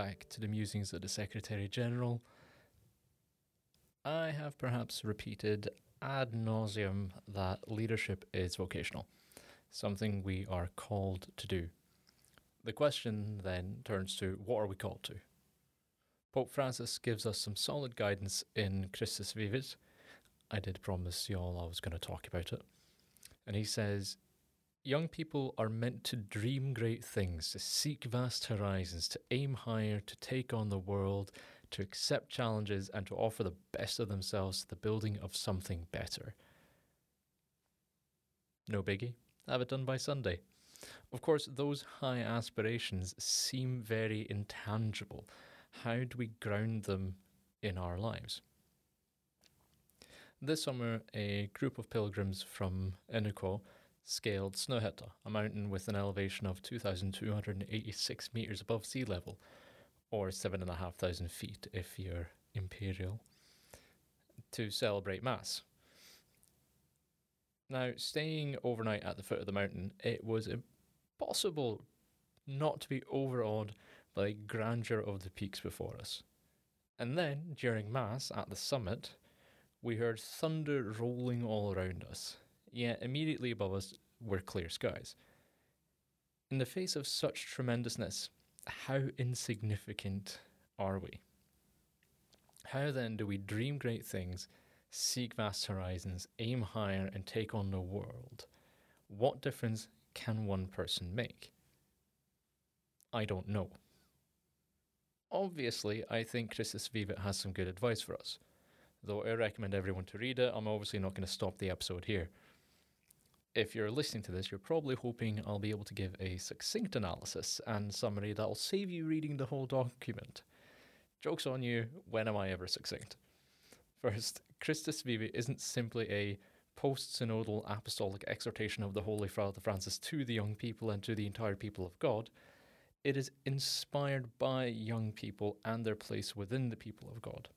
back to the musings of the Secretary General, I have perhaps repeated ad nauseum that leadership is vocational, something we are called to do. The question then turns to what are we called to? Pope Francis gives us some solid guidance in Christus Vivit. I did promise y'all I was going to talk about it. And he says, Young people are meant to dream great things, to seek vast horizons, to aim higher, to take on the world, to accept challenges, and to offer the best of themselves to the building of something better. No biggie. Have it done by Sunday. Of course, those high aspirations seem very intangible. How do we ground them in our lives? This summer, a group of pilgrims from Inukko scaled Snøhetta, a mountain with an elevation of 2,286 metres above sea level, or 7,500 feet if you're imperial, to celebrate Mass. Now, staying overnight at the foot of the mountain, it was impossible not to be overawed by the grandeur of the peaks before us. And then, during Mass at the summit, we heard thunder rolling all around us, yet immediately above us were clear skies. In the face of such tremendousness, how insignificant are we? How then do we dream great things, seek vast horizons, aim higher, and take on the world? What difference can one person make? I don't know. Obviously, I think Christus Vivit has some good advice for us. Though I recommend everyone to read it, I'm obviously not going to stop the episode here if you're listening to this, you're probably hoping I'll be able to give a succinct analysis and summary that'll save you reading the whole document. Joke's on you, when am I ever succinct? First, Christus Vivit isn't simply a post synodal apostolic exhortation of the Holy Father Francis to the young people and to the entire people of God. It is inspired by young people and their place within the people of God.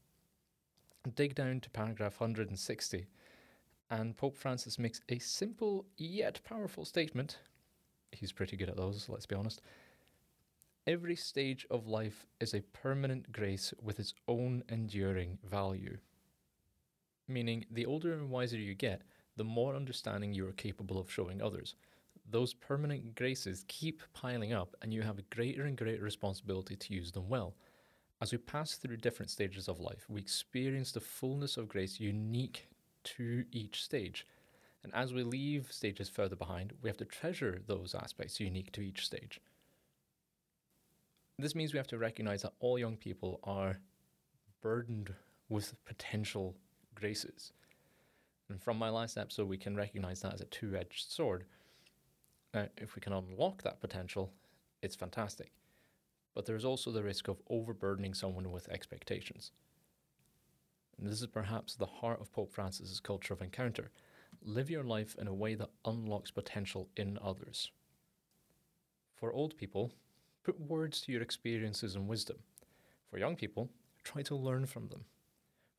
Dig down to paragraph 160 and Pope Francis makes a simple yet powerful statement. He's pretty good at those, let's be honest. Every stage of life is a permanent grace with its own enduring value. Meaning, the older and wiser you get, the more understanding you are capable of showing others. Those permanent graces keep piling up, and you have a greater and greater responsibility to use them well. As we pass through different stages of life, we experience the fullness of grace unique to each stage. And as we leave stages further behind, we have to treasure those aspects unique to each stage. This means we have to recognize that all young people are burdened with potential graces. And from my last episode, we can recognize that as a two edged sword. Now, if we can unlock that potential, it's fantastic. But there's also the risk of overburdening someone with expectations. And this is perhaps the heart of Pope Francis's culture of encounter. Live your life in a way that unlocks potential in others. For old people, put words to your experiences and wisdom. For young people, try to learn from them.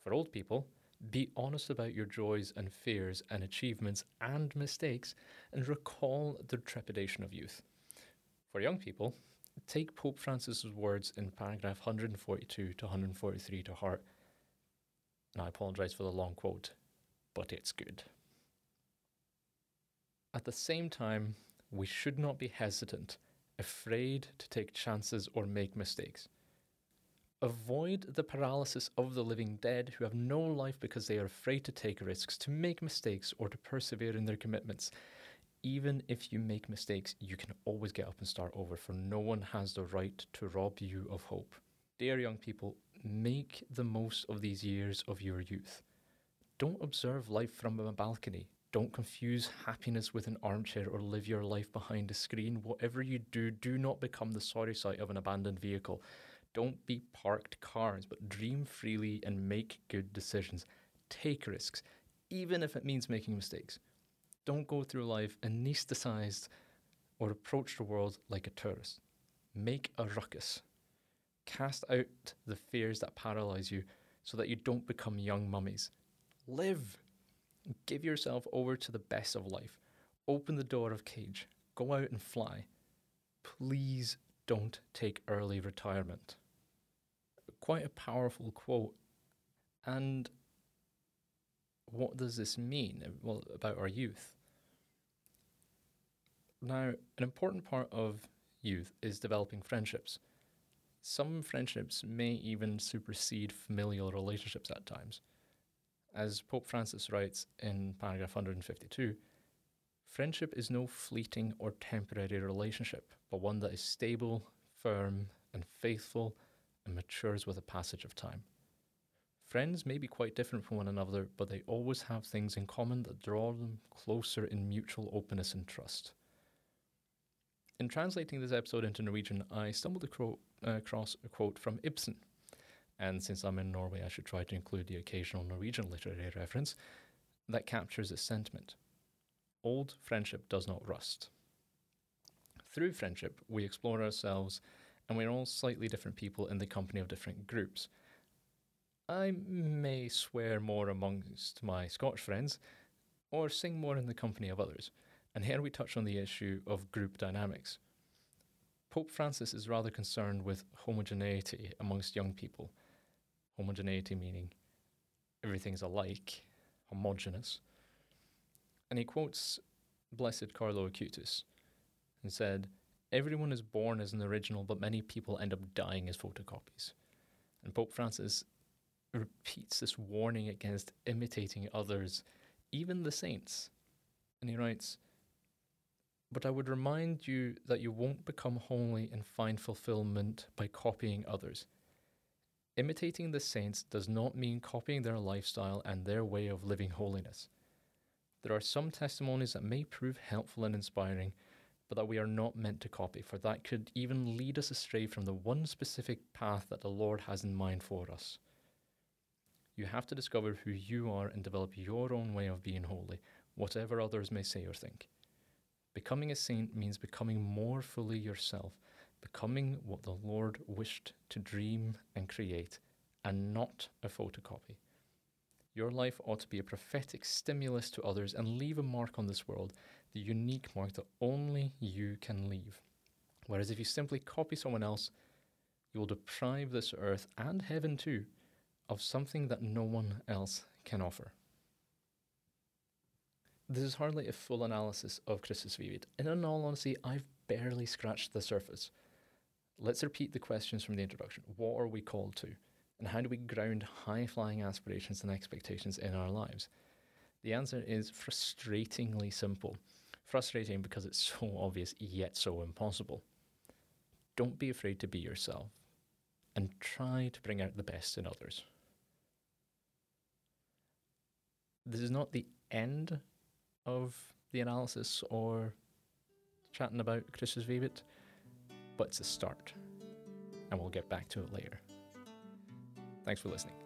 For old people, be honest about your joys and fears and achievements and mistakes and recall the trepidation of youth. For young people, take Pope Francis's words in paragraph 142 to 143 to heart and I apologize for the long quote, but it's good. At the same time, we should not be hesitant, afraid to take chances or make mistakes. Avoid the paralysis of the living dead who have no life because they are afraid to take risks, to make mistakes, or to persevere in their commitments. Even if you make mistakes, you can always get up and start over, for no one has the right to rob you of hope. Dear young people, make the most of these years of your youth. Don't observe life from a balcony. Don't confuse happiness with an armchair or live your life behind a screen. Whatever you do, do not become the sorry sight of an abandoned vehicle. Don't be parked cars, but dream freely and make good decisions. Take risks, even if it means making mistakes. Don't go through life anesthetized or approach the world like a tourist. Make a ruckus. Cast out the fears that paralyze you so that you don't become young mummies. Live. Give yourself over to the best of life. Open the door of cage. Go out and fly. Please don't take early retirement. quite a powerful quote. And what does this mean? Uh, well, about our youth. Now, an important part of youth is developing friendships. Some friendships may even supersede familial relationships at times. As Pope Francis writes in paragraph 152, friendship is no fleeting or temporary relationship, but one that is stable, firm, and faithful and matures with the passage of time. Friends may be quite different from one another, but they always have things in common that draw them closer in mutual openness and trust. In translating this episode into Norwegian, I stumbled across a quote from Ibsen. And since I'm in Norway, I should try to include the occasional Norwegian literary reference that captures this sentiment. Old friendship does not rust. Through friendship, we explore ourselves, and we're all slightly different people in the company of different groups. I may swear more amongst my Scotch friends, or sing more in the company of others. And here we touch on the issue of group dynamics. Pope Francis is rather concerned with homogeneity amongst young people. Homogeneity meaning everything's alike, homogenous. And he quotes Blessed Carlo Acutis and said, Everyone is born as an original, but many people end up dying as photocopies. And Pope Francis repeats this warning against imitating others, even the saints. And he writes, but I would remind you that you won't become holy and find fulfillment by copying others. Imitating the saints does not mean copying their lifestyle and their way of living holiness. There are some testimonies that may prove helpful and inspiring, but that we are not meant to copy, for that could even lead us astray from the one specific path that the Lord has in mind for us. You have to discover who you are and develop your own way of being holy, whatever others may say or think. Becoming a saint means becoming more fully yourself, becoming what the Lord wished to dream and create, and not a photocopy. Your life ought to be a prophetic stimulus to others and leave a mark on this world, the unique mark that only you can leave. Whereas if you simply copy someone else, you will deprive this earth and heaven too of something that no one else can offer. This is hardly a full analysis of Christus Vivit, in all honesty, I've barely scratched the surface. Let's repeat the questions from the introduction. What are we called to? And how do we ground high flying aspirations and expectations in our lives? The answer is frustratingly simple. Frustrating because it's so obvious, yet so impossible. Don't be afraid to be yourself and try to bring out the best in others. This is not the end of the analysis or chatting about Christus Vivit, but it's a start. And we'll get back to it later. Thanks for listening.